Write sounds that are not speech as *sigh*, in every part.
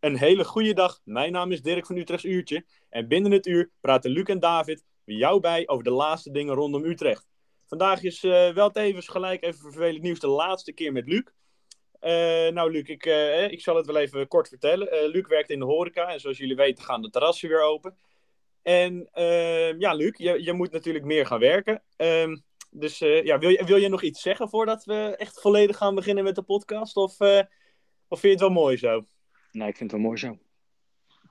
Een hele goede dag. Mijn naam is Dirk van Utrechts Uurtje. En binnen het uur praten Luc en David met jou bij over de laatste dingen rondom Utrecht. Vandaag is uh, wel tevens gelijk even vervelend nieuws de laatste keer met Luc. Uh, nou, Luc, ik, uh, ik zal het wel even kort vertellen. Luc werkt in de horeca en zoals jullie weten gaan de terrassen weer open. En ja, Luc, je, je moet natuurlijk meer gaan werken. Ehm, dus ja, wil, je, wil je nog iets zeggen voordat we echt volledig gaan beginnen met de podcast? Of, of vind je het wel mooi zo? Nee, ik vind het wel mooi zo.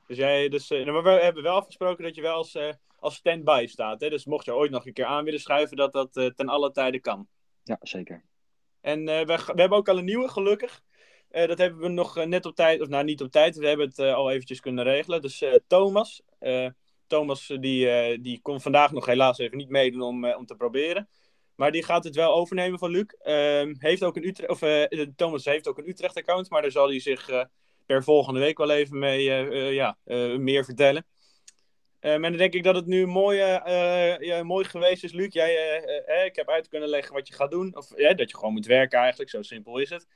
Dus jij, dus, uh, maar we hebben wel afgesproken dat je wel als, uh, als stand-by staat. Hè? Dus mocht je ooit nog een keer aan willen schuiven, dat dat uh, ten alle tijde kan. Ja, zeker. En we, we hebben ook al een nieuwe, gelukkig. dat hebben we nog net op tijd, of nou niet op tijd, we hebben het al eventjes kunnen regelen. Dus Thomas, Thomas die, die kon vandaag nog helaas even niet meedoen om, om te proberen. Maar die gaat het wel overnemen van Luc. Ehm, heeft ook een Utrecht, of, Thomas heeft ook een Utrecht-account, maar daar zal hij zich per volgende week wel even mee eh, eh, ja, eh, meer vertellen. Um, en dan denk ik dat het nu mooi, ja, mooi geweest is, Luc. Jij, ik heb uit kunnen leggen wat je gaat doen. Of dat je gewoon moet werken eigenlijk, zo simpel is het.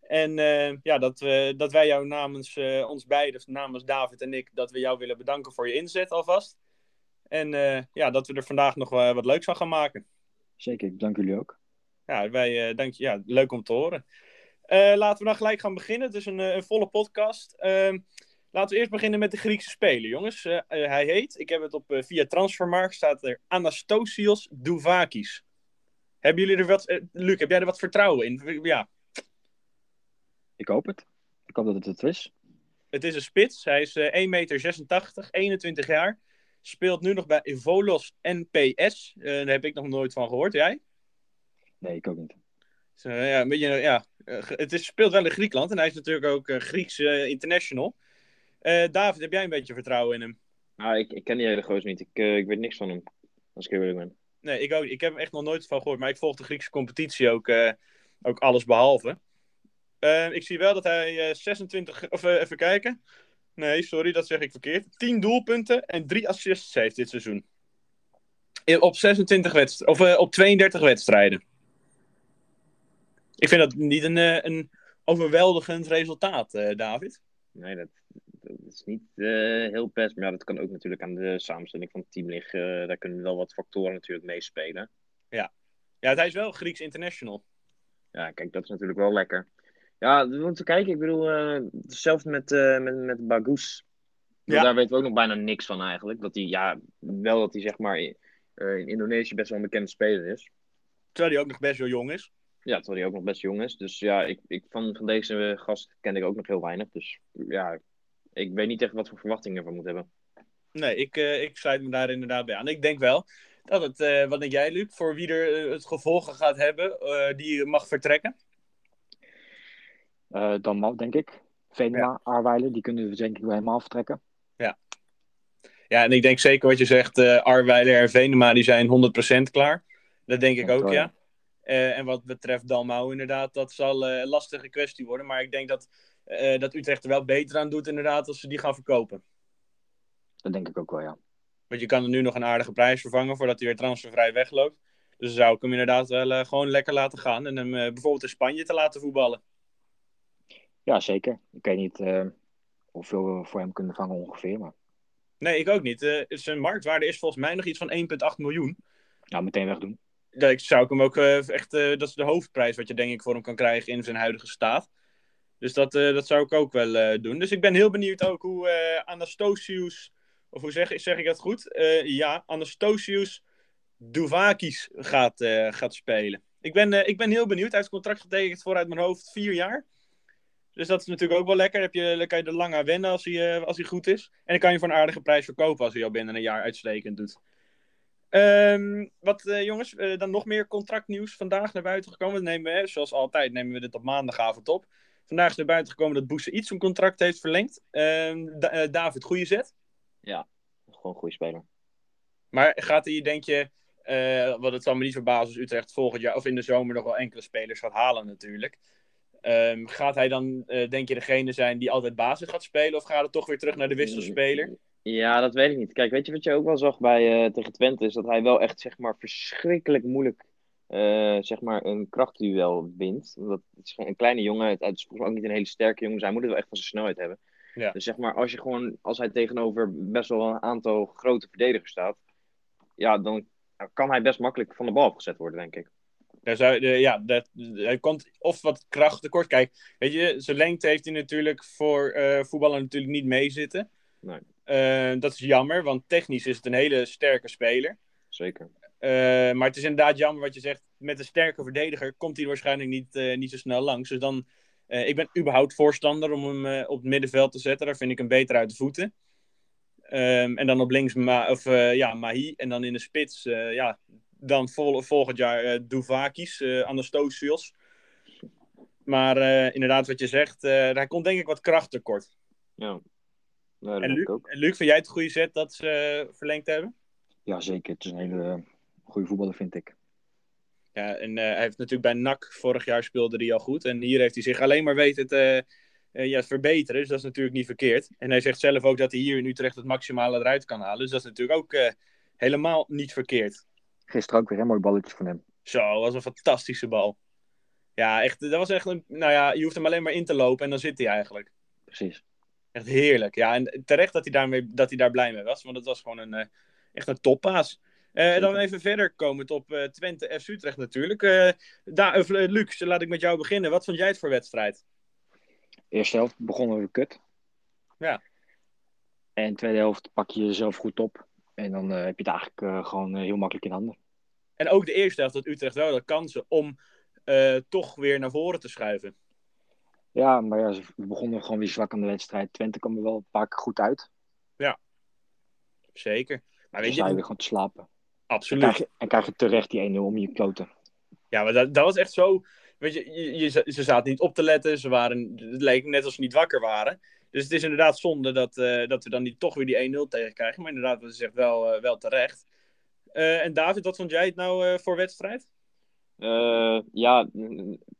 En ja, dat, we, dat wij jou namens ons beiden, namens David en ik, dat we jou willen bedanken voor je inzet alvast. En ja, dat we er vandaag nog wat leuks van gaan maken. Zeker, ik dank jullie ook. Ja, wij, dank je, ja, leuk om te horen. Uh, laten we dan gelijk gaan beginnen. Het is een, eh, een volle podcast. Uh, laten we eerst beginnen met de Griekse speler, jongens. Uh, hij heet, ik heb het op via Transfermarkt, staat er Anastasios Douvakis. Hebben jullie er wat, Luc, heb jij er wat vertrouwen in? Ja. Ik hoop het. Ik hoop dat het het is. Het is een spits. Hij is 1,86 meter, 21 jaar. Speelt nu nog bij Volos NPS. daar heb ik nog nooit van gehoord. Jij? Nee, ik ook niet. Ja, een beetje, ja, uh, het is, speelt wel in Griekenland en hij is natuurlijk ook uh, Grieks uh, international. David, heb jij een beetje vertrouwen in hem? Nou, ik, ik ken die hele gozer niet. Ik, ik weet niks van hem, als ik eerlijk ben. Nee, ik, ook, ik heb hem echt nog nooit van gehoord, maar ik volg de Griekse competitie ook, ook alles behalve. ik zie wel dat hij 26, of even kijken. Nee, sorry, dat zeg ik verkeerd. 10 doelpunten en 3 assists heeft dit seizoen. Op 26 wedstrijden, of op 32 wedstrijden. Ik vind dat niet een, eh, een overweldigend resultaat, uh, David. Nee, dat, dat is niet uh, heel best. Maar ja, dat kan ook natuurlijk aan de samenstelling van het team liggen. daar kunnen wel wat factoren natuurlijk meespelen. Ja. ja, hij is wel Grieks international. Ja, kijk, dat is natuurlijk wel lekker. Ja, we moeten kijken. Ik bedoel, hetzelfde met, met, met Bagus. Ja. Daar weten we ook nog bijna niks van eigenlijk. Dat hij, ja, wel dat hij zeg maar in, in Indonesië best wel een bekende speler is. Terwijl hij ook nog best wel jong is. Ja, terwijl hij ook nog best jong is. Dus ja, ik, ik, van, van deze gast ken ik ook nog heel weinig. Dus ja, ik weet niet echt wat voor verwachtingen ik ervan moet hebben. Nee, ik, uh, ik sluit me daar inderdaad bij aan. Ik denk wel dat het, uh, wat denk jij Luc, voor wie er uh, het gevolgen gaat hebben, die mag vertrekken? dan mag, denk ik. Venema, ja. Arweiler, die kunnen we denk ik wel helemaal vertrekken. Ja. Ja, en ik denk zeker wat je zegt, Arweiler en Venema, die zijn 100% klaar. Dat denk ik ook, ja. Uh, en wat betreft Dalmau, inderdaad, dat zal uh, een lastige kwestie worden. Maar ik denk dat, uh, dat Utrecht er wel beter aan doet, inderdaad, als ze die gaan verkopen. Dat denk ik ook wel, ja. Want je kan er nu nog een aardige prijs vervangen voordat hij weer transfervrij wegloopt. Dus dan zou ik hem inderdaad wel gewoon lekker laten gaan en hem bijvoorbeeld in Spanje te laten voetballen. Ja, zeker. Ik weet niet hoeveel we voor hem kunnen vangen ongeveer, maar... Nee, ik ook niet. zijn marktwaarde is volgens mij nog iets van 1,8 miljoen. Nou, meteen wegdoen ik zou hem ook uh, echt, uh, dat is de hoofdprijs wat je denk ik voor hem kan krijgen in zijn huidige staat. Dus dat, uh, dat zou ik ook wel doen. Dus ik ben heel benieuwd ook hoe Anastasius, of hoe zeg, zeg ik dat goed? ja, Anastasius Duvakis gaat, gaat spelen. Ik ben, ik ben heel benieuwd. Hij heeft contract getekend voor uit mijn hoofd vier jaar. Dus dat is natuurlijk ook wel lekker. Heb je, dan kan je er lang aan wennen als hij, als hij goed is. En dan kan je voor een aardige prijs verkopen als hij al binnen een jaar uitstekend doet. Um, wat uh, jongens, uh, dan nog meer contractnieuws vandaag naar buiten gekomen. Dat nemen we, zoals altijd, nemen we dit op maandagavond op. Vandaag is naar buiten gekomen dat Boese iets een contract heeft verlengd. Um, da uh, David, goede zet? Ja, gewoon een goede speler. Maar gaat hij, denk je, want het zal me niet verbazen als Utrecht volgend jaar of in de zomer nog wel enkele spelers gaat halen natuurlijk. Um, gaat hij dan, denk je, degene zijn die altijd basis gaat spelen? Of gaat het toch weer terug naar de wisselspeler? Ja, dat weet ik niet. Kijk, weet je wat je ook wel zag bij uh, tegen Twente? Is dat hij wel echt, zeg maar, verschrikkelijk moeilijk, uh, zeg maar, een krachtduel wint. Omdat het is een kleine jongen, het is ook niet een hele sterke jongen, dus hij moet het wel echt van zijn snelheid hebben. Ja. Dus zeg maar, als je gewoon, als hij tegenover best wel een aantal grote verdedigers staat, ja, dan kan hij best makkelijk van de bal afgezet worden, denk ik. Daar zou, de, ja, dat, hij komt of wat kracht tekort. Kijk, weet je, zijn lengte heeft hij natuurlijk voor eh voetballen natuurlijk niet meezitten. Nee. Eh, dat is jammer, want technisch is het een hele sterke speler. Zeker. Eh, maar het is inderdaad jammer wat je zegt. Met een sterke verdediger komt hij waarschijnlijk niet, eh, niet zo snel langs. Dus dan, eh, ik ben überhaupt voorstander om hem eh, op het middenveld te zetten. Daar vind ik hem beter uit de voeten. Ehm, en dan op links Ma of, ja, Mahi. En dan in de spits, ja, dan vol volgend jaar eh Duvakis, eh Anastasios. Maar inderdaad, wat je zegt, hij komt denk ik wat kracht tekort. Ja. En Luc, ik ook. en Luc, vind jij het een goede zet dat ze eh, verlengd hebben? Ja, zeker. Het is een hele eh, goede voetballer, vind ik. Ja, en eh, hij heeft natuurlijk bij NAC vorig jaar speelde hij al goed. En hier heeft hij zich alleen maar weten te ja, verbeteren. Dus dat is natuurlijk niet verkeerd. En hij zegt zelf ook dat hij hier in Utrecht het maximale eruit kan halen. Dus dat is natuurlijk ook helemaal niet verkeerd. Gisteren ook weer een mooi balletje van hem. Zo, dat was een fantastische bal. Ja, echt, dat was echt een... Nou ja, je hoeft hem alleen maar in te lopen en dan zit hij eigenlijk. Precies. Echt heerlijk. Ja, en terecht dat hij, daarmee, dat hij daar blij mee was. Want het was gewoon een, eh, echt een toppaas. Eh, dan even verder komend op eh, Twente FC Utrecht natuurlijk. Eh daar, Luc, laat ik met jou beginnen. Wat vond jij het voor wedstrijd? Eerste helft begonnen we kut. Ja. En tweede helft pak je jezelf goed op. En dan heb je het eigenlijk gewoon heel makkelijk in handen. En ook de eerste helft had Utrecht wel de kansen om toch weer naar voren te schuiven. Ja, maar ja, ze- begonnen gewoon weer zwak aan de wedstrijd. Twente kwam er wel een paar keer goed uit. Zeker. Maar weet je weer gewoon te slapen. En absoluut. krijg je, en krijg je terecht die 1-0 om je kloten. Ja, maar dat, dat was echt zo. Weet je, je, je- ze zaten niet op te letten. Ze waren, het leek net alsof ze niet wakker waren. Dus het is inderdaad zonde dat, eh, dat we dan niet toch weer die 1-0 tegenkrijgen. Maar inderdaad, wat je zegt, wel, eh, wel terecht. Eh, en David, wat vond jij het nou voor wedstrijd? Eh, ja,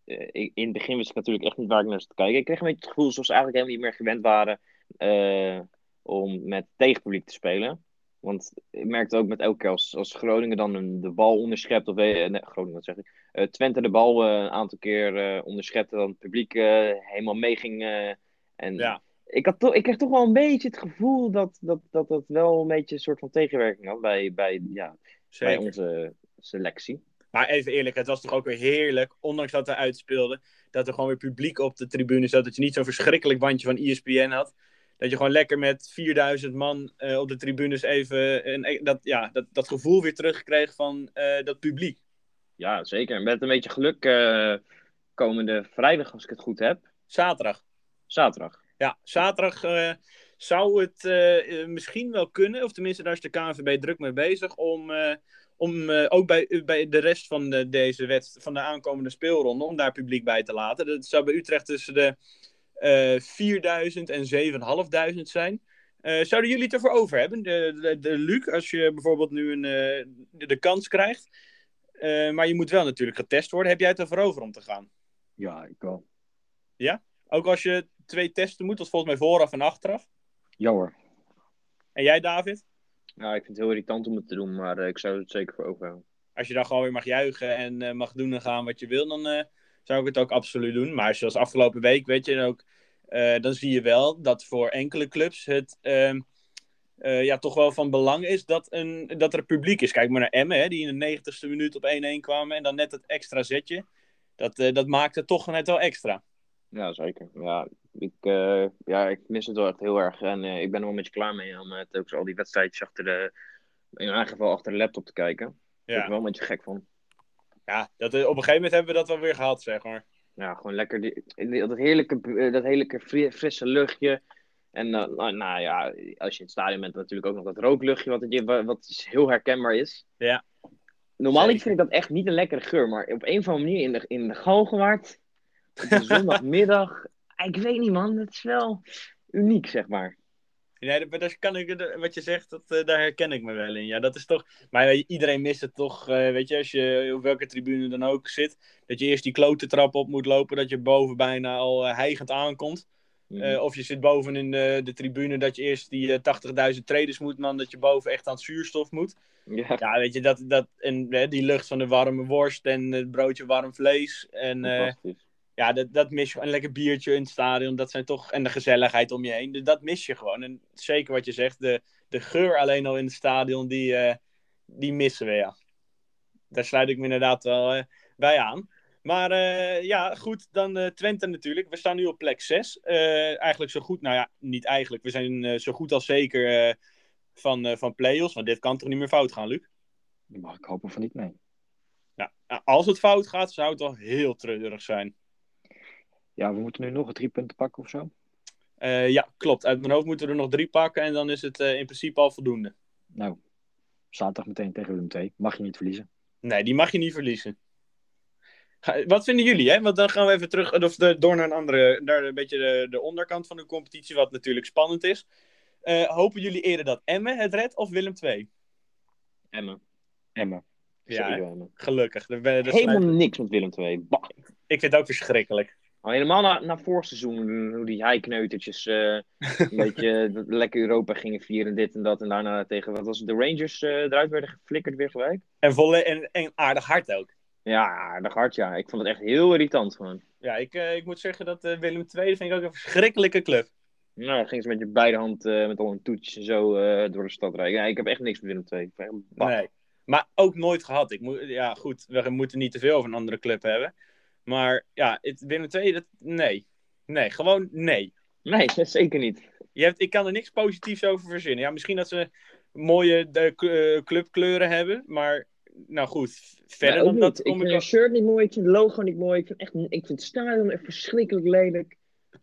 eh, in het begin wist ik natuurlijk echt niet waar ik naar zat te kijken. Ik kreeg een beetje het gevoel alsof ze eigenlijk helemaal niet meer gewend waren eh, om met tegenpubliek te spelen. Want ik merkte ook met elke keer als, als Groningen dan een, de bal onderschept, of nee, Groningen, wat zeg ik, Twente de bal een aantal keer onderschepte, dan het publiek helemaal meeging. en Ja. ik, had toch, ik kreeg toch wel een beetje het gevoel dat dat, dat, dat wel een beetje een soort van tegenwerking had bij, bij, ja, bij onze selectie. Maar even eerlijk, het was toch ook weer heerlijk, ondanks dat we uitspeelden, dat er gewoon weer publiek op de tribune zat. Dat je niet zo'n verschrikkelijk bandje van E ESPN had. Dat je gewoon lekker met 4000 man eh, op de tribunes even een, dat, ja, dat, dat gevoel weer terugkreeg van eh, dat publiek. Ja, zeker. Met een beetje geluk eh, komende vrijdag, als ik het goed heb. Zaterdag. Zaterdag. Ja, zaterdag zou het misschien wel kunnen, of tenminste daar is de KNVB druk mee bezig, om, om eh, ook bij, bij de rest van de, deze wedst van de aankomende speelronde, om daar publiek bij te laten. Dat zou bij Utrecht tussen de eh 4000 en 7500 zijn. Eh, zouden jullie het ervoor over hebben? De, de, de Luc, als je bijvoorbeeld nu een, eh, de, de kans krijgt, eh, maar je moet wel natuurlijk getest worden, heb jij het ervoor over om te gaan? Ja, ik wel. Ook als je twee testen moet, dat is volgens mij vooraf en achteraf. Ja hoor. En jij, David? Ja, ik vind het heel irritant om het te doen, maar eh, ik zou het zeker voor overhouden. Als je dan gewoon weer mag juichen en eh, mag doen en gaan wat je wil, dan eh, zou ik het ook absoluut doen. Maar zoals afgelopen week, weet je, ook, dan zie je wel dat voor enkele clubs het ehm, eh, ja, toch wel van belang is dat, een, dat er publiek is. Kijk maar naar Emmen, hè, die in de 90ste minuut op 1-1 kwamen en dan net het extra zetje. Dat, eh, dat maakt het toch net wel extra. Ja, zeker. Ja, ik, eh, ja, ik mis het wel echt heel erg. En eh, ik ben er wel een beetje klaar mee om uh, telkens al die wedstrijdjes achter de, in mijn geval achter de laptop te kijken. Daar ben ik Ja, wel een beetje gek van. ja dat, eh, op een gegeven moment hebben we dat wel weer gehad, zeg maar. Ja, gewoon lekker die, dat heerlijke, eh, dat heerlijke fri- frisse luchtje. En eh, nou, nou ja, als je in het stadion bent, natuurlijk ook nog dat rookluchtje, wat, het, wat heel herkenbaar is. Ja. Normaal vind ik dat echt niet een lekkere geur, maar op een of andere manier in de, in de Galgenwaard, op een *laughs* zondagmiddag, ik weet niet man, het is wel uniek, zeg maar. Nee, dat, dat kan ik, wat je zegt, dat, eh, daar herken ik me wel in. Ja, dat is toch. Maar iedereen mist het toch. eh, weet je, als je op welke tribune dan ook zit. Dat je eerst die klote trap op moet lopen. Dat je boven bijna al eh, hijgend aankomt. Mhm. Eh, of je zit boven in de, de tribune. Dat je eerst die eh, 80.000 traders moet. Man, dat je boven echt aan het zuurstof moet. ja, Ja, weet je, dat, dat, en eh, die lucht van de warme worst. En het broodje warm vlees. En eh, fantastisch. Ja, dat, dat mis je. Een lekker biertje in het stadion, dat zijn toch. En de gezelligheid om je heen, dat mis je gewoon. En zeker wat je zegt, de, de geur alleen al in het stadion, die, uh, die missen we, ja. Daar sluit ik me inderdaad wel uh, bij aan. Maar uh, ja, goed, dan Twente natuurlijk. We staan nu op plek 6. eigenlijk zo goed, nou ja, niet eigenlijk. We zijn zo goed als zeker van, van play-offs. Want dit kan toch niet meer fout gaan, Luc? Mag ik hopen van niet, nee. Ja, als het fout gaat, zou het wel heel treurig zijn. Ja, we moeten nu nog drie punten pakken of zo. Uh, ja, klopt. Uit mijn hoofd moeten we er nog drie pakken en dan is het uh, in principe al voldoende. Nou, zaterdag meteen tegen Willem 2. Mag je niet verliezen. Nee, die mag je niet verliezen. Ga, wat vinden jullie, hè? Want dan gaan we even terug of de, door naar een andere, naar een beetje de, de onderkant van de competitie, wat natuurlijk spannend is. Uh, hopen jullie eerder dat Emmen het redt of Willem 2? Emmen. Emmen. Ja, Emmen. gelukkig. Helemaal niks met Willem 2. Bah. Ik vind het ook verschrikkelijk. Al helemaal na, na voorseizoen, hoe die heikneutertjes uh, een *laughs* beetje lekker Europa gingen vieren, dit en dat. En daarna tegen, wat was het, de Rangers uh, eruit werden geflikkerd weer gelijk. En, volle, en, en aardig hard ook. Ja, aardig hard, ja. Ik vond het echt heel irritant gewoon. Ja, ik, ik moet zeggen dat Willem II vind ik ook een verschrikkelijke club. Nou, dan ging ze met je beide hand met al een toetje en zo door de stad rijden. Ja, ik heb echt niks met Willem II. Nee, maar ook nooit gehad. Ik moet, ja, goed, we moeten niet te veel over een andere club hebben. Maar ja, het, Willem II, dat, nee. Nee, gewoon nee. Nee, *laughs* zeker niet. Je hebt, ik kan er niks positiefs over verzinnen. Ja, misschien dat ze mooie de, uh, clubkleuren hebben, maar nou goed, verder dan dat Ik vind het shirt niet mooi, ik vind het logo niet mooi. Ik vind, echt, ik vind het stadion echt verschrikkelijk lelijk.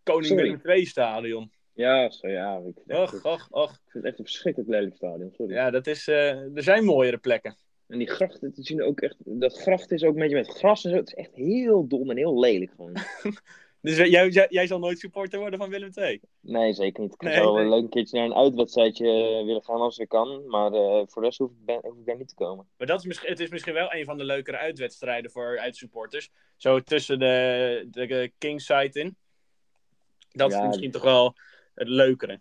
Koning Willem II stadion. Ja, zo, ja. Ik och, och, och. ik vind het echt een verschrikkelijk lelijk stadion, sorry. Ja, dat is, uh, er zijn mooiere plekken. En die grachten, die zien ook echt, dat gracht is ook een beetje met gras en zo. Het is echt heel dom en heel lelijk gewoon. *laughs* dus jij, jij, jij, zal nooit supporter worden van Willem II? Nee, zeker niet. Ik nee, zou nee. een leuk keertje naar een uitwedstrijdje uh, willen gaan als ik kan. Maar uh, voor de rest hoef ik, ben, hoef ik daar niet te komen. Maar dat is misschien, het is misschien wel een van de leukere uitwedstrijden voor uitsupporters. Zo tussen de, de Kingside in. Dat ja, is misschien toch wel het leukere.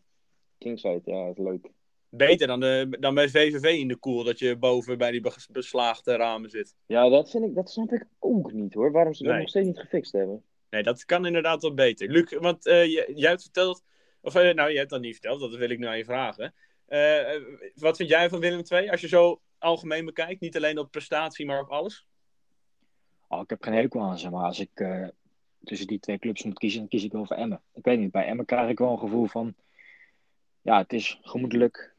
Kingside, ja, dat is leuk. Beter dan, de, dan bij VVV in de koel, dat je boven bij die beslaagde ramen zit. Ja, dat, vind ik, dat snap ik ook niet hoor. Waarom ze dat nog steeds niet gefixt hebben. Nee, dat kan inderdaad wel beter. Luc, want uh, jij hebt verteld, of uh, nou, jij hebt dat niet verteld, dat wil ik nu aan je vragen. Uh, wat vind jij van Willem II, als je zo algemeen bekijkt? Niet alleen op prestatie, maar op alles? Oh, ik heb geen hekel aan ze, maar als ik tussen die twee clubs moet kiezen, dan kies ik wel voor Emmen. Ik weet niet, bij Emmen krijg ik wel een gevoel van, ja, het is gemoedelijk,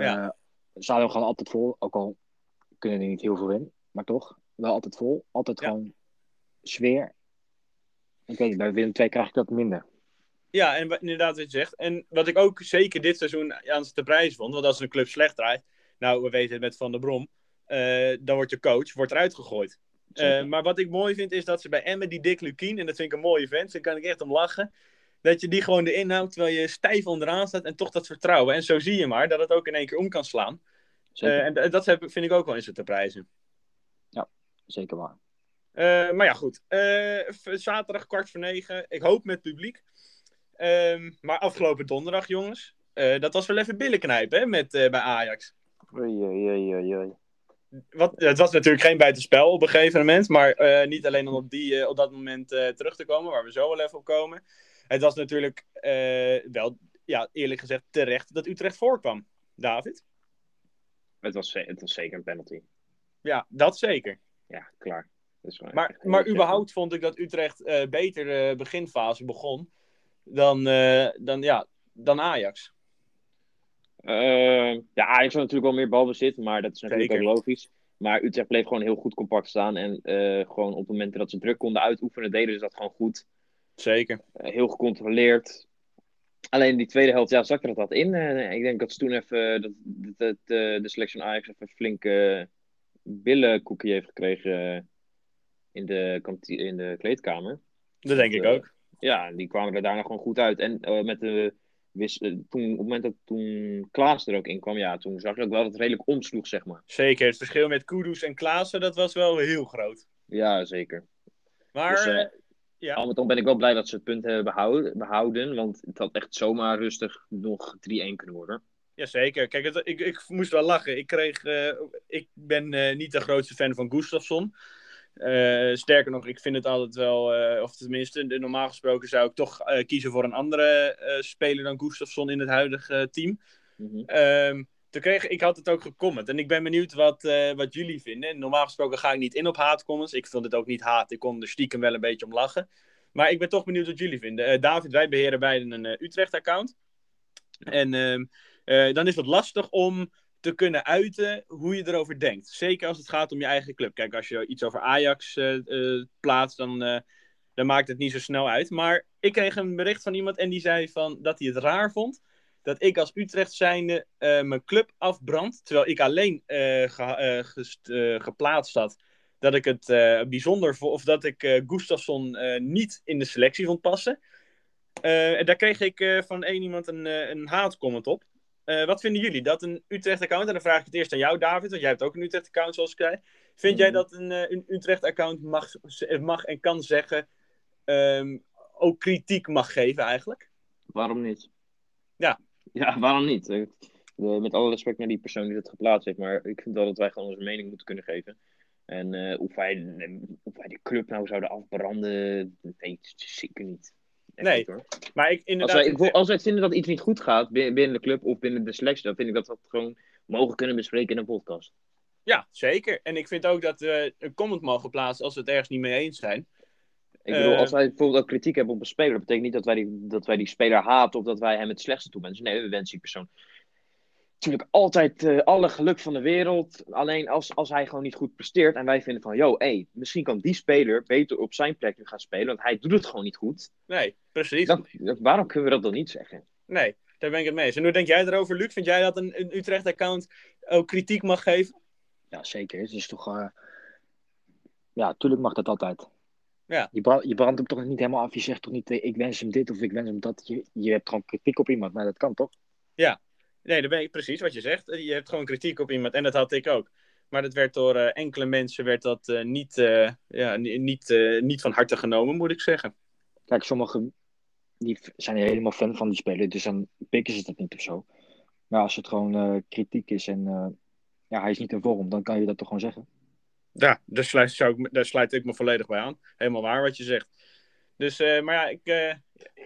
ja. Uh, stadion gaat altijd vol, ook al kunnen er niet heel veel in, maar toch, wel altijd vol. Altijd gewoon sfeer. Ik weet niet, bij Willem II krijg ik dat minder. Ja, en inderdaad wat je zegt. En wat ik ook zeker dit seizoen aan de prijs vond, want als een club slecht draait, nou, we weten het met Van der Brom, uh, dan wordt je coach wordt eruit gegooid. Uh, maar wat ik mooi vind, is dat ze bij Emmen, die Dick Lukien, en dat vind ik een mooie vent, daar kan ik echt om lachen, dat je die gewoon de inhoud terwijl je stijf onderaan staat en toch dat vertrouwen. En zo zie je maar dat het ook in één keer om kan slaan. Uh, en dat vind ik ook wel eens te prijzen. Ja, zeker waar. Uh, maar ja, goed. Uh, zaterdag kwart voor negen. Ik hoop met publiek. Ehm, maar afgelopen donderdag, jongens. dat was wel even billen knijpen hè, met, bij Ajax. Oei, oei, oei, oei. Wat, het was natuurlijk geen buitenspel op een gegeven moment. Maar niet alleen om op, die, op dat moment terug te komen, waar we zo wel even op komen het was natuurlijk uh, wel, ja, eerlijk gezegd, terecht dat Utrecht voorkwam. David? Het was, het was zeker een penalty. Ja, dat zeker. Ja, klaar. maar maar überhaupt vond ik dat Utrecht uh, beter de beginfase begon dan, uh, dan, ja, dan Ajax. ja, Ajax had natuurlijk wel meer balbezit, maar dat is natuurlijk ook logisch. Maar Utrecht bleef gewoon heel goed compact staan. En gewoon op momenten dat ze druk konden uitoefenen, deden ze dat gewoon goed. Zeker. Uh, heel gecontroleerd. Alleen die tweede helft, ja, zakte er dat in. Uh, ik denk dat ze toen even uh, dat, dat, de selectie van Ajax even een flinke billenkoekje heeft gekregen in, de in de kleedkamer. Dat denk ik ook. Ja, die kwamen er daarna gewoon goed uit. En met de toen, op het moment dat toen Klaas er ook in kwam, ja, toen zag je ook wel dat het redelijk omsloeg, zeg maar. Zeker, het verschil met Kudus en Klaassen, dat was wel heel groot. Ja, zeker. Maar dus, ja. Al met al ben ik wel blij dat ze het punt hebben behouden, behouden want het had echt zomaar rustig nog 3-1 kunnen worden. Jazeker. Kijk, het, ik, ik moest wel lachen. Ik, kreeg, uh, ik ben uh, niet de grootste fan van Gustafsson. Uh, sterker nog, ik vind het altijd wel, of tenminste, normaal gesproken zou ik toch kiezen voor een andere speler dan Gustafsson in het huidige team. Mm -hmm. Ik had het ook gecomment en ik ben benieuwd wat, wat jullie vinden. Normaal gesproken ga ik niet in op haatcomments. Ik vond het ook niet haat, ik kon er stiekem wel een beetje om lachen. Maar ik ben toch benieuwd wat jullie vinden. David, wij beheren beiden een Utrecht-account. En ehm, dan is het lastig om te kunnen uiten hoe je erover denkt. Zeker als het gaat om je eigen club. Kijk, als je iets over Ajax plaatst, dan, dan maakt het niet zo snel uit. Maar ik kreeg een bericht van iemand en die zei van, dat hij het raar vond dat ik als Utrecht zijnde mijn club afbrand. Terwijl ik alleen ge, geplaatst had dat ik het bijzonder vond, of dat ik Gustafsson niet in de selectie vond passen. en daar kreeg ik van één iemand een, een haatcomment op. Wat vinden jullie? Dat een Utrecht-account, en dan vraag ik het eerst aan jou, David, want jij hebt ook een Utrecht-account, zoals ik zei. Vind jij mhm. dat een, een Utrecht-account mag, mag en kan zeggen, um, ook kritiek mag geven eigenlijk? Waarom niet? Ja. Ja, waarom niet? Uh, met alle respect naar die persoon die het geplaatst heeft, maar ik vind wel dat wij gewoon onze mening moeten kunnen geven. En of, wij, of wij de club nou zouden afbranden, nee, zeker niet nee, maar ik, inderdaad... Als wij, als wij vinden dat iets niet goed gaat binnen de club of binnen de selectie, dan vind ik dat we dat gewoon mogen kunnen bespreken in een podcast. Ja, zeker. En ik vind ook dat we een comment mogen plaatsen als we het ergens niet mee eens zijn. Ik bedoel, als eh, wij bijvoorbeeld ook kritiek hebben op een speler, dat betekent niet dat wij die, dat wij die speler haten of dat wij hem het slechtste toe wensen. Nee, we wensen die persoon natuurlijk altijd uh, alle geluk van de wereld. Alleen als, als hij gewoon niet goed presteert en wij vinden van, yo, hey, misschien kan die speler beter op zijn plek nu gaan spelen, want hij doet het gewoon niet goed. Nee, precies. Dan, waarom kunnen we dat dan niet zeggen? Nee, daar ben ik het mee eens. En hoe denk jij erover, Luc? Vind jij dat een, een Utrecht-account ook kritiek mag geven? Ja, zeker. Het is toch... Uh... Ja, natuurlijk mag dat altijd. Ja. Je, brand, je brandt hem toch niet helemaal af. Je zegt toch niet, ik wens hem dit of ik wens hem dat. Je, je hebt gewoon kritiek op iemand, maar dat kan toch? Ja, Nee, dat ben ik precies wat je zegt. Je hebt gewoon kritiek op iemand en dat had ik ook. Maar dat werd door uh, enkele mensen werd dat, uh, niet, uh, ja, niet, niet van harte genomen, moet ik zeggen. Kijk, sommigen die zijn helemaal fan van die speler, dus dan pikken ze dat niet of zo. Maar als het gewoon kritiek is en ja, hij is niet in vorm, dan kan je dat toch gewoon zeggen. Ja, daar sluit, zou ik, daar sluit ik me volledig bij aan. Helemaal waar wat je zegt. Dus, maar ja, ik,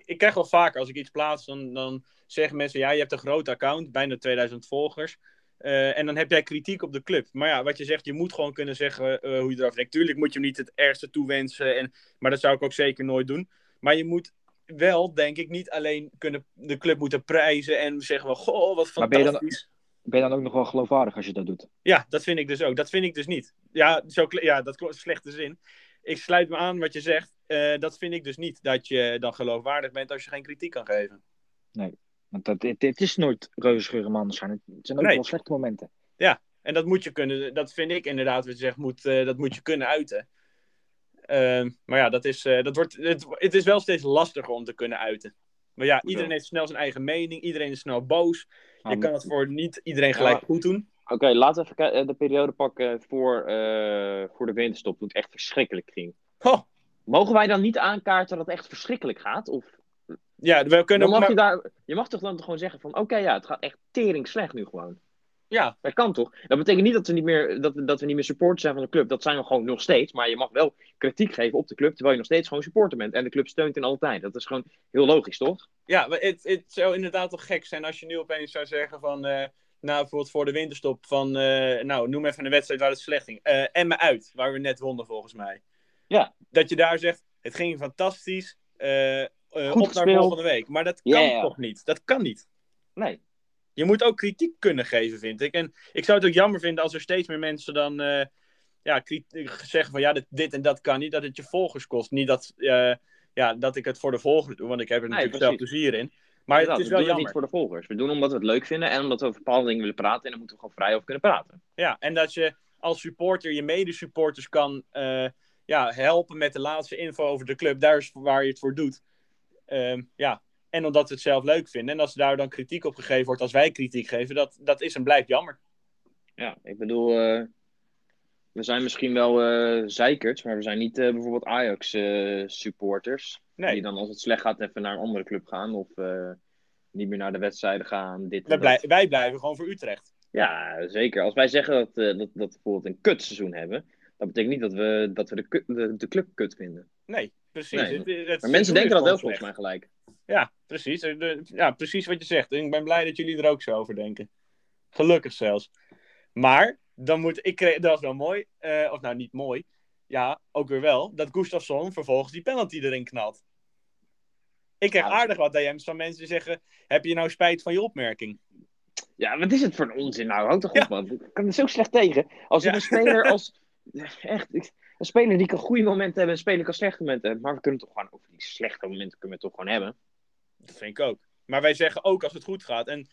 ik krijg wel vaker als ik iets plaats, dan, dan zeggen mensen, ja, je hebt een groot account, bijna 2000 volgers. Uh, en dan heb jij kritiek op de club. Maar ja, wat je zegt, je moet gewoon kunnen zeggen hoe je erover denkt. Tuurlijk moet je hem niet het ergste toewensen. En, maar dat zou ik ook zeker nooit doen. Maar je moet wel, denk ik, niet alleen kunnen, de club moeten prijzen en zeggen van, goh, wat fantastisch. Ben je, dan, ben je, dan, ook nog wel geloofwaardig als je dat doet? Ja, dat vind ik dus ook. Dat vind ik dus niet. Ja, zo, ja dat klopt, slechte zin. Ik sluit me aan wat je zegt. Uh, dat vind ik dus niet, dat je dan geloofwaardig bent als je geen kritiek kan geven. Nee. Want dat, het, het is nooit reuze zijn. Het zijn ook wel slechte momenten. Ja, en dat moet je kunnen, dat vind ik inderdaad, wat je zegt, moet, uh, dat moet je kunnen uiten. Uh, maar ja, dat is, uh, dat wordt, het, het is wel steeds lastiger om te kunnen uiten. Maar ja, iedereen heeft snel zijn eigen mening, iedereen is snel boos. Je kan het voor niet iedereen gelijk ja, goed doen. Oké, okay, laten we even eh, de periode pakken voor, voor de winterstop, toen het echt verschrikkelijk ging. Oh. Mogen wij dan niet aankaarten dat het echt verschrikkelijk gaat? Of ja, we kunnen mag je, daar, je mag toch dan gewoon zeggen van... Oké, ja, het gaat echt tering slecht nu gewoon. Ja. Dat kan toch? Dat betekent niet dat we niet meer, dat, dat we niet meer supporters zijn van de club. Dat zijn we gewoon nog steeds. Maar je mag wel kritiek geven op de club... terwijl je nog steeds gewoon supporter bent. En de club steunt in alle tijd. Dat is gewoon heel logisch, toch? Ja, maar het, het zou inderdaad toch gek zijn... als je nu opeens zou zeggen van... Uh, nou, bijvoorbeeld voor de winterstop van... Uh, nou, noem even een wedstrijd waar het slecht ging. Uh, en me uit, waar we net wonnen volgens mij. Ja. Dat je daar zegt... Het ging fantastisch. Op naar volgende week. Maar dat kan toch niet? Dat kan niet. Nee. Je moet ook kritiek kunnen geven, vind ik. En ik zou het ook jammer vinden als er steeds meer mensen dan uh, ja, zeggen van ja, dit, dit, en dat kan niet. Dat het je volgers kost. Niet dat, uh, ja, dat ik het voor de volgers doe, want ik heb er natuurlijk nee, zelf plezier in. Maar het is wel we doen het niet voor de volgers. We doen omdat we het leuk vinden en omdat we over bepaalde dingen willen praten. En dan moeten we gewoon vrij over kunnen praten. Ja, en dat je als supporter je medesupporters kan ja, helpen met de laatste info over de club. Daar is waar je het voor doet. Um, ja, en omdat we het zelf leuk vinden. En als daar dan kritiek op gegeven wordt als wij kritiek geven, dat, dat is en blijft jammer. Ja, ik bedoel, uh, we zijn misschien wel uh, zeikerts, maar we zijn niet uh, bijvoorbeeld Ajax supporters. Nee. Die dan als het slecht gaat even naar een andere club gaan of niet meer naar de wedstrijden gaan. Dit wij, blij, wij blijven gewoon voor Utrecht. Ja, zeker. Als wij zeggen dat, dat, dat we bijvoorbeeld een kutseizoen hebben, Dat betekent niet dat we, dat we de, de, de club kut vinden. Nee, precies. Nee, Het- het- het Maar mensen denken dat wel volgens mij gelijk. Ja, precies. Ja, precies wat je zegt. Ik ben blij dat jullie er ook zo over denken. Gelukkig zelfs. Maar, dan moet ik kreeg, dat was wel mooi. eh, of nou, niet mooi. Ja, ook weer wel. Dat Gustafsson vervolgens die penalty erin knalt. Ik krijg Ja. aardig wat DM's van mensen die zeggen: Heb je nou spijt van je opmerking? Ja, wat is het voor een onzin nou? Houd toch Ja. op, man. Ik kan er zo slecht tegen. Als Ja. een speler *laughs* als... Echt, ik- een speler die kan goede momenten hebben, een speler kan slechte momenten hebben. Maar we kunnen toch gewoon over die slechte momenten kunnen we het toch gewoon hebben. Dat vind ik ook. Maar wij zeggen ook als het goed gaat. En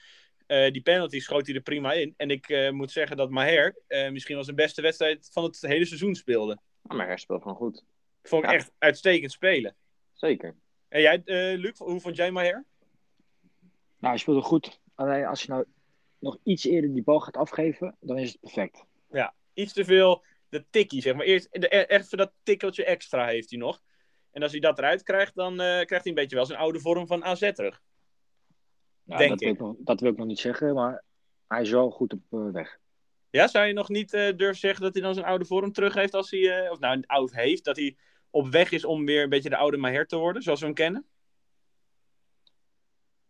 eh, die penalty schoot hij er prima in. En ik eh, moet zeggen dat Maher eh, misschien wel zijn beste wedstrijd van het hele seizoen speelde. Ah, maar hij speelt gewoon goed. Vond ik Ja. echt uitstekend spelen. Zeker. En jij, eh, Luc, hoe vond jij Maher? Nou, hij speelde goed. Alleen als je nou nog iets eerder die bal gaat afgeven, dan is het perfect. Iets te veel de tikkie, zeg maar. Eerst de, e- even dat tikkeltje extra heeft hij nog. En als hij dat eruit krijgt, dan eh, krijgt hij een beetje wel zijn oude vorm van AZ terug. Ja, Denk dat, Wil ik. ik nog, dat wil ik nog niet zeggen, maar hij is wel goed op eh, weg. Ja, zou je nog niet eh, durven zeggen dat hij dan zijn oude vorm terug heeft als hij, of nou, oud heeft, dat hij op weg is om weer een beetje de oude Maher te worden, zoals we hem kennen?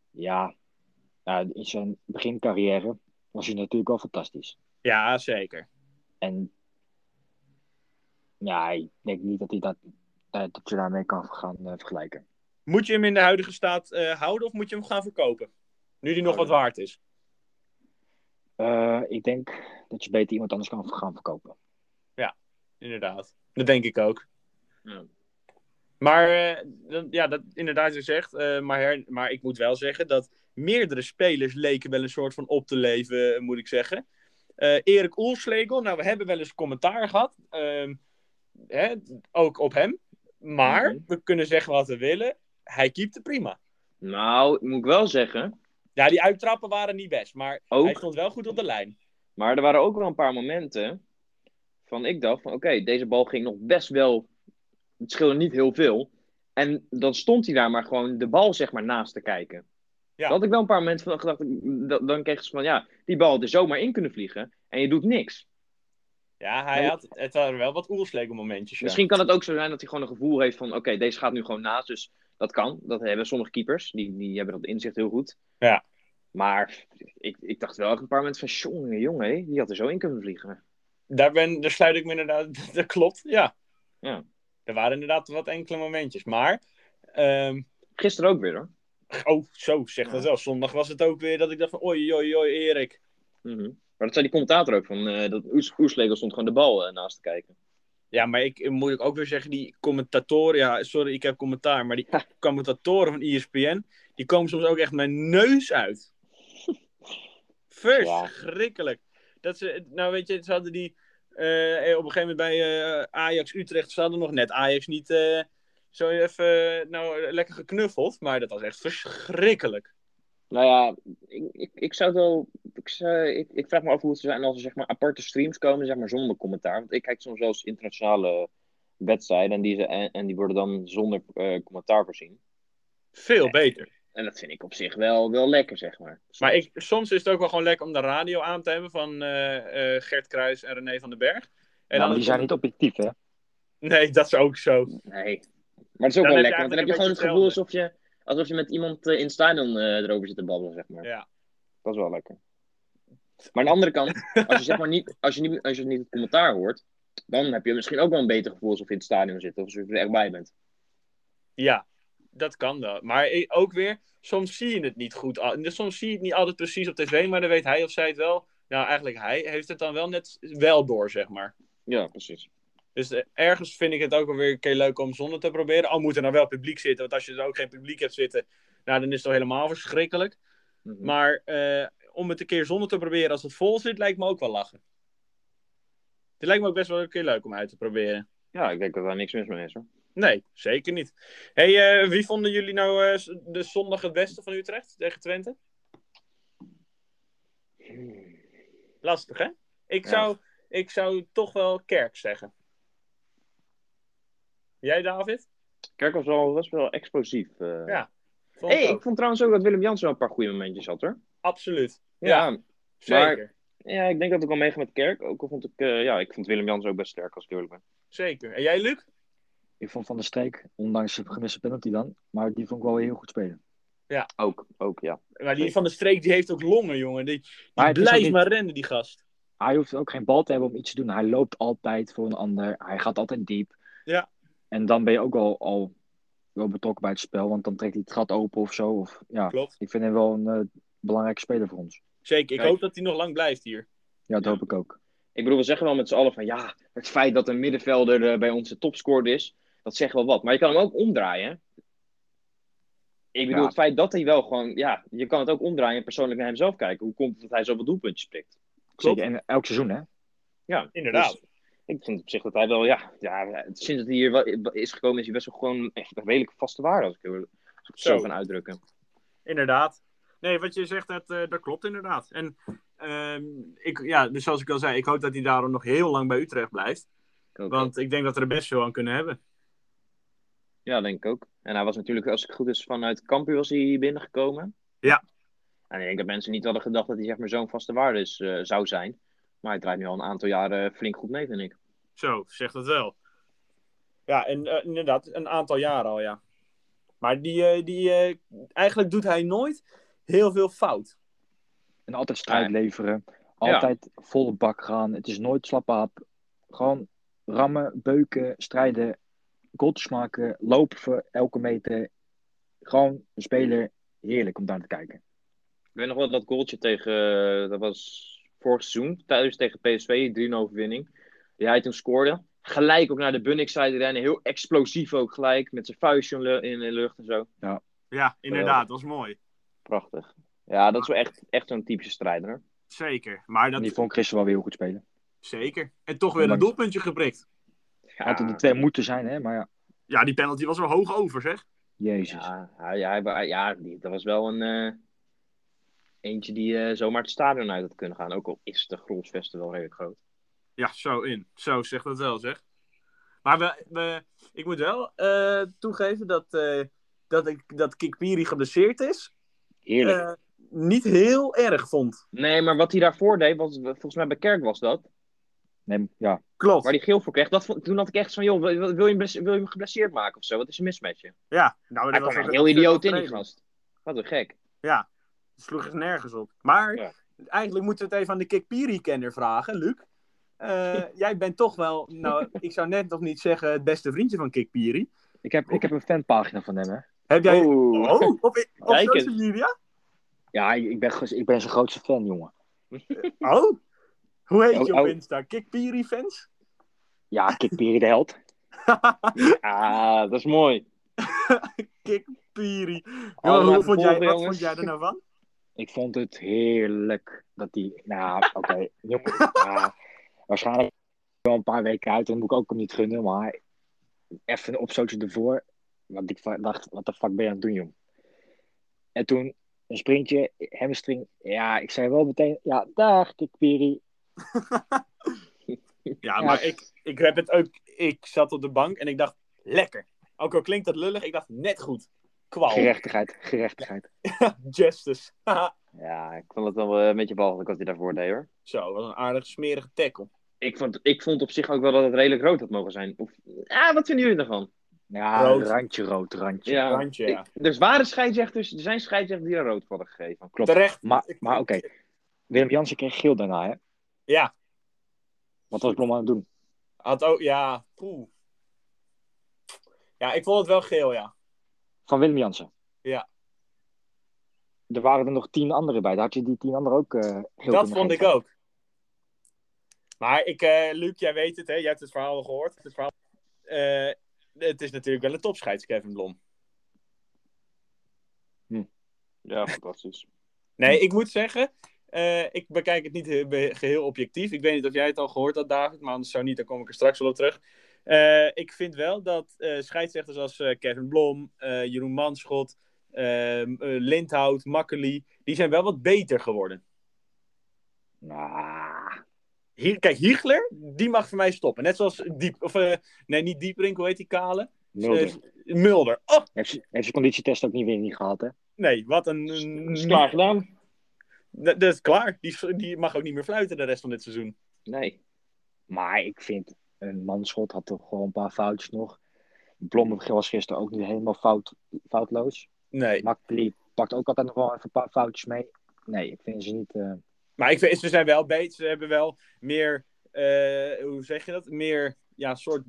Ja, in zijn begincarrière was hij natuurlijk wel fantastisch. Ja, zeker. En ja, ik denk niet dat, hij dat, dat je daarmee kan gaan eh, vergelijken. Moet je hem in de huidige staat eh, houden of moet je hem gaan verkopen? Nu die nog wat waard is. Eh, ik denk dat je beter iemand anders kan gaan verkopen. Inderdaad. Dat denk ik ook. Ja. Maar eh, ja, dat, inderdaad, je zegt. eh, maar, her- maar ik moet wel zeggen dat meerdere spelers leken wel een soort van op te leven, eh, moet ik zeggen. Eh, Erik Oelslegel, nou, we hebben wel eens commentaar gehad. ehm, hè, ook op hem. Maar Mhm. we kunnen zeggen wat we willen. Hij keepte prima. Nou, moet ik wel zeggen. Ja, die uittrappen waren niet best. Maar Ook. hij stond wel goed op de lijn. Maar er waren ook wel een paar momenten. Van ik dacht van oké, deze bal ging nog best wel. Het scheelde niet heel veel. En dan stond hij daar maar gewoon de bal zeg maar naast te kijken. Ja. Dat had ik wel een paar momenten van gedacht. Dan, dan kreeg ze van ja, die bal had er zomaar in kunnen vliegen. En je doet niks. Ja, hij Nou- had, het waren wel wat Oelslegel momentjes. Ja. Misschien kan het ook zo zijn dat hij gewoon een gevoel heeft van oké, deze gaat nu gewoon naast. Dus dat kan. Dat hebben sommige keepers. Die, die hebben dat inzicht heel goed. Ja. Maar ik, ik dacht wel echt een paar momenten van jongen, jongen, die had er zo in kunnen vliegen. Daar, ben, daar sluit ik me inderdaad. *laughs* Dat klopt, ja. Ja. Er waren inderdaad wat enkele momentjes. Maar, ehm, Gisteren ook weer hoor. oh, zo zegt Ja. dat wel. Zondag was het ook weer dat ik dacht van, oei, oei, oei, Erik. Mhm. Maar dat zei die commentator ook, van, eh, dat Oes, Oeslegel stond gewoon de bal eh, naast te kijken. Ja, maar ik moet ik ook weer zeggen, die commentatoren, ja, sorry, ik heb commentaar, maar die commentatoren van ESPN, die komen soms ook echt mijn neus uit. *laughs* Verschrikkelijk. Dat ze, nou weet je, ze hadden die eh, op een gegeven moment bij Ajax Utrecht, ze hadden nog net Ajax niet zo even nou, lekker geknuffeld, maar dat was echt verschrikkelijk. Nou ja, ik, ik, ik zou het wel. Ik, ik, ik vraag me af hoe het zou zijn als er zeg maar, aparte streams komen, zeg maar, zonder commentaar. Want ik kijk soms wel eens internationale wedstrijden en die, ze- en, en die worden dan zonder eh, commentaar voorzien. Veel beter. En dat vind ik op zich wel, wel lekker, zeg maar. Maar ik, soms is het ook wel gewoon lekker om de radio aan te hebben van eh, eh, Gert Kruis en René van den Berg. En Ja, dan maar die zijn niet objectief, hè? Nee, dat is ook zo. Nee. Maar het is ook Dan wel lekker, want dan heb je gewoon het gevoel alsof je, alsof je met iemand eh, in het stadion eh, erover zit te babbelen, zeg maar. Ja. Dat is wel lekker. Maar aan de andere kant, als je, zeg maar niet, als, je niet, als je niet het commentaar hoort, dan heb je misschien ook wel een beter gevoel alsof je in het stadion zit. Of alsof je er echt bij bent. Ja, dat kan wel. Maar eh, ook weer, soms zie je het niet goed. dus Soms zie je het niet altijd precies op tv, maar dan weet hij of zij het wel. Nou, eigenlijk hij heeft het dan wel net wel door, zeg maar. Ja, precies. Dus eh, ergens vind ik het ook wel weer een keer leuk om zonder te proberen. Al moet er nou wel publiek zitten, want als je er ook geen publiek hebt zitten, nou, dan is het toch helemaal verschrikkelijk. Mhm. Maar eh, om het een keer zonder te proberen als het vol zit, lijkt me ook wel lachen. Het lijkt me ook best wel een keer leuk om uit te proberen. Ja, ik denk dat daar niks mis mee is hoor. Nee, zeker niet. Hey, eh, wie vonden jullie nou de zondag het beste van Utrecht tegen Twente? Lastig, hè? Ik, Ja. zou, ik zou toch wel Kerk zeggen. Jij, David? Kerk was wel, was wel explosief. eh. Ja, Vond hey, ik vond trouwens ook dat Willem Jansen wel een paar goede momentjes had hoor. Absoluut. Ja, Zeker. Ja, ik denk dat ik wel meega met Kerk. Ook al vond ik, eh, ja, ik vond Willem Jans ook best sterk als ik eerlijk ben. Zeker. En jij, Luc? Ik vond Van der Streek, ondanks de gemiste penalty dan, maar die vond ik wel heel goed spelen. Ook, ook, ja. Maar die van de streek die heeft ook longen, jongen. Die, die Maar blijft niet- maar rennen, die gast. Hij hoeft ook geen bal te hebben om iets te doen. Hij loopt altijd voor een ander. Hij gaat altijd diep. Ja. En dan ben je ook al, al wel betrokken bij het spel, want dan trekt hij het gat open of zo. Of, ja, Klopt. ik vind hem wel een eh, belangrijke speler voor ons. Zeker. Ik Kijk. hoop dat hij nog lang blijft hier. Ja, dat Ja. hoop ik ook. Ik bedoel, we zeggen wel met z'n allen van ja, het feit dat een middenvelder eh, bij ons de topscorer is, dat zegt wel wat. Maar je kan hem ook omdraaien. hè? Ik bedoel, Ja. het feit dat hij wel gewoon, ja, je kan het ook omdraaien en persoonlijk naar hemzelf kijken. Hoe komt het dat hij zoveel doelpuntjes prikt? Klopt. Zeker. En elk seizoen, hè? Ja, Inderdaad. dus ik vind op zich dat hij wel, ja, ja, sinds dat hij hier wel is gekomen, is hij best wel gewoon echt een redelijk vaste waarde, als ik, het zo kan uitdrukken. Inderdaad. Nee, wat je zegt, dat, eh, dat klopt inderdaad. En ehm, ik, ja, dus zoals ik al zei, ik hoop dat hij daarom nog heel lang bij Utrecht blijft. Want ik denk dat we er best veel aan kunnen hebben. Ja, denk ik ook. En hij was natuurlijk, als het goed is, vanuit Cambuur was hij hier binnengekomen. Ja. En ik denk dat mensen niet hadden gedacht dat hij zeg maar, zo'n vaste waarde is, eh, zou zijn. Maar hij draait nu al een aantal jaren flink goed mee, vind ik. Zo, zegt het wel. Ja, en eh, inderdaad, een aantal jaren al, ja. Maar die, eh, die, eh, eigenlijk doet hij nooit heel veel fout. En altijd strijd Ja. leveren. Altijd volle bak gaan. Het is nooit slappe hap. Gewoon rammen, beuken, strijden, goaltjes maken, lopen voor elke meter. Gewoon een speler heerlijk om daar te kijken. Ik weet nog wel dat goaltje tegen, dat was vorig seizoen, thuis tegen PSV, 3-0 overwinning. Die hij toen scoorde. Gelijk ook naar de Bunnik-zijde rennen, heel explosief ook gelijk, met zijn vuistje in de- lucht en zo. Ja, inderdaad, dat was mooi. Prachtig. Ja, dat is wel echt, echt zo'n typische strijder. hoor. Zeker. Maar dat, die vond Christen wel weer heel goed spelen. zeker. En toch weer een doelpuntje geprikt. Had er Ja, de twee moeten zijn, hè? Maar ja, Ja, die penalty was er hoog over, zeg. jezus. ja, hij, hij, ja die, dat was wel een eh, eentje die eh, zomaar het stadion uit had kunnen gaan. Ook al is de Grolsvesten wel redelijk groot. Ja, zo in. Zo zegt dat wel, zeg. Maar we, we, ik moet wel eh, toegeven dat, eh, dat ik dat Kikpiri geblesseerd is. Heerlijk. eh, niet heel erg vond. Nee, maar wat hij daarvoor deed, was, volgens mij bij Kerk was dat. Nee, ja. Klopt. Waar hij geel voor kreeg. Dat, vond- toen had ik echt van, joh, wil, wil, je, hem wil je hem geblesseerd maken of zo? Wat is er mis met je? Ja, nou, Hij dat kwam was echt heel idioot in, die gast. Wat een gek. Ja, sloeg echt nergens op. Maar Ja. eigenlijk moeten we het even aan de Kikpiri-kenner vragen, Luc. Eh, *laughs* jij bent toch wel, nou, ik zou net nog niet zeggen het beste vriendje van Kikpiri. Ik heb, ik heb een fanpagina van hem, hè? Heb jij... Oh. Oh, op, op *laughs* social media? Ja, ik ben, ik ben zijn grootste fan, jongen. Oh, hoe heet je Oh, op oh. Insta? Kikpiri-fans? Ja, Kik Piri de held. *laughs* Ah, dat is mooi. Kikpiri. Hoe vond jij, wat vond jij er nou van? Ik vond het heerlijk dat die. Nou, *laughs* oké. ja, waarschijnlijk wel een paar weken uit. Dat moet ik ook niet gunnen. Maar even een opstootje ervoor. Want ik dacht, wat de fuck ben je aan het doen, jong? En toen een sprintje, hamstring. Ja, ik zei wel meteen. Ja, dag, Kikpiri. *laughs* Ja, Ja, maar ik, ik heb het ook... Ik zat op de bank en ik dacht, lekker. Ook al klinkt dat lullig, ik dacht, net goed. Kwal. Gerechtigheid, gerechtigheid. *laughs* Justice. *laughs* Ja, ik vond het wel eh, een beetje walgelijk wat hij daarvoor deed, hoor. Zo, wat een aardig smerige tackle. Ik vond, ik vond op zich ook wel dat het redelijk rood had mogen zijn. Of, ah, wat vinden jullie ervan? Ja, Rood. randje rood, randje. Ja, Randje, ja. ik- er waren scheidsrechters, er zijn scheidsrechters die er rood voor hadden gegeven. Klopt. Terecht. Maar, maar oké. Willem Jansen kreeg geel daarna, hè? Ja, Wat was Blom aan het doen? had ook, ja, poeh. Ja, ik vond het wel geel, ja. Van Willem Jansen. Ja. Er waren er nog tien anderen bij. Daar had je die tien anderen ook eh geel dat vond ik ook. Maar ik, eh Luc, jij weet het, hè? Jij hebt het verhaal al gehoord. Het, verhaal, Eh, het is natuurlijk wel een topscheids, Kevin Blom. Ja, fantastisch. Nee, ik moet zeggen, ik bekijk het niet geheel objectief. Ik weet niet of jij het al gehoord had, David, maar anders zo niet, dan kom ik er straks wel op terug. Eh, ik vind wel dat eh, scheidsrechters als eh, Kevin Blom, Jeroen Manschot, ehm, eh, Lindhout, Makkeli, die zijn wel wat beter geworden. Nou, Hier, kijk, Hiegler, die mag voor mij stoppen. Net zoals Diep, of nee, niet Dieprink, hoe heet die kale? Mulder. Mulder. Oh, Heeft, heeft zijn conditietest ook niet weer niet gehad, hè? nee, wat een... een- Is klaar gedaan? Dat, dat is klaar. Die, die mag ook niet meer fluiten de rest van dit seizoen. Nee. Maar ik vind, een manschot had toch gewoon een paar foutjes nog. Blom was gisteren ook niet helemaal fout, foutloos. Nee. Makkeli pakt ook altijd nog wel even een paar foutjes mee. Nee, ik vind ze niet... eh, Maar ik vind, ze zijn wel beter. Ze hebben wel meer, eh, hoe zeg je dat? Meer, ja, soort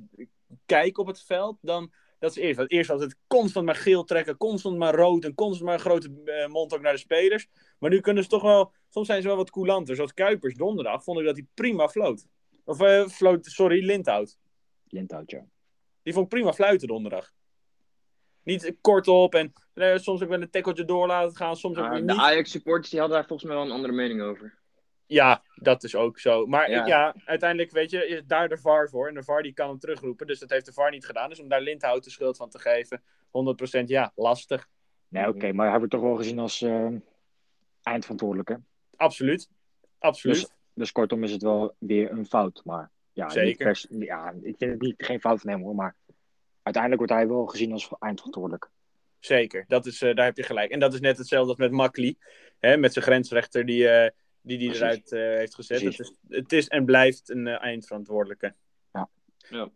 kijk op het veld dan dat ze eerst. Want eerst was het constant maar geel trekken, constant maar rood en constant maar een grote eh, mond ook naar de spelers. Maar nu kunnen ze toch wel, soms zijn ze wel wat coulanter. Zoals Kuipers donderdag vond ik dat hij prima floot. Of floot, sorry, Lindhout. Lindhout, ja. Die vond ik prima fluiten donderdag. Niet kort op en eh, soms ook wel een tackeltje door laten gaan, soms ook Maar weer de niet. Ajax-supporters die hadden daar volgens mij wel een andere mening over. Ja, dat is ook zo. Maar ja. Ja. uiteindelijk weet je, is daar de VAR voor. En de VAR die kan hem terugroepen. Dus dat heeft de VAR niet gedaan. Dus om daar Lindhout de schuld van te geven, 100% ja, lastig. Nee, oké, maar hij wordt toch wel gezien als eh, eindverantwoordelijke. Absoluut. Absoluut. Dus kortom is het wel weer een fout. Maar ja, niet Zeker. pers- ja ik vind het niet, geen fout van hem hoor. Maar uiteindelijk wordt hij wel gezien als eindverantwoordelijk. Zeker. Dat is, eh, daar heb je gelijk. En dat is net hetzelfde als met Makkeli. Hè, met zijn grensrechter die, eh, die, die Precies. eruit eh, heeft gezet. Het is, het is en blijft een eindverantwoordelijke. Ja. Ja.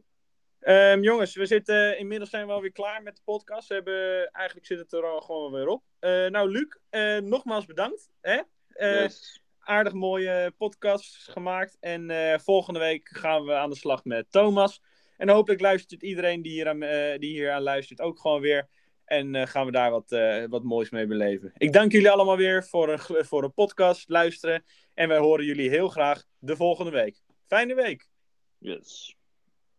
Ehm, jongens, we zitten, inmiddels zijn we alweer klaar met de podcast. We hebben, eigenlijk zit het er al gewoon weer op. Eh, nou, Luc, eh, nogmaals bedankt. Hè? Eh, Yes. Aardig mooie podcast gemaakt. En eh, volgende week gaan we aan de slag met Thomas. En hopelijk luistert iedereen die hier aan, eh, die hier aan luistert ook gewoon weer. En eh, gaan we daar wat, wat moois mee beleven. Ik dank jullie allemaal weer voor een, voor een podcast luisteren. En wij horen jullie heel graag de volgende week. Fijne week! Yes.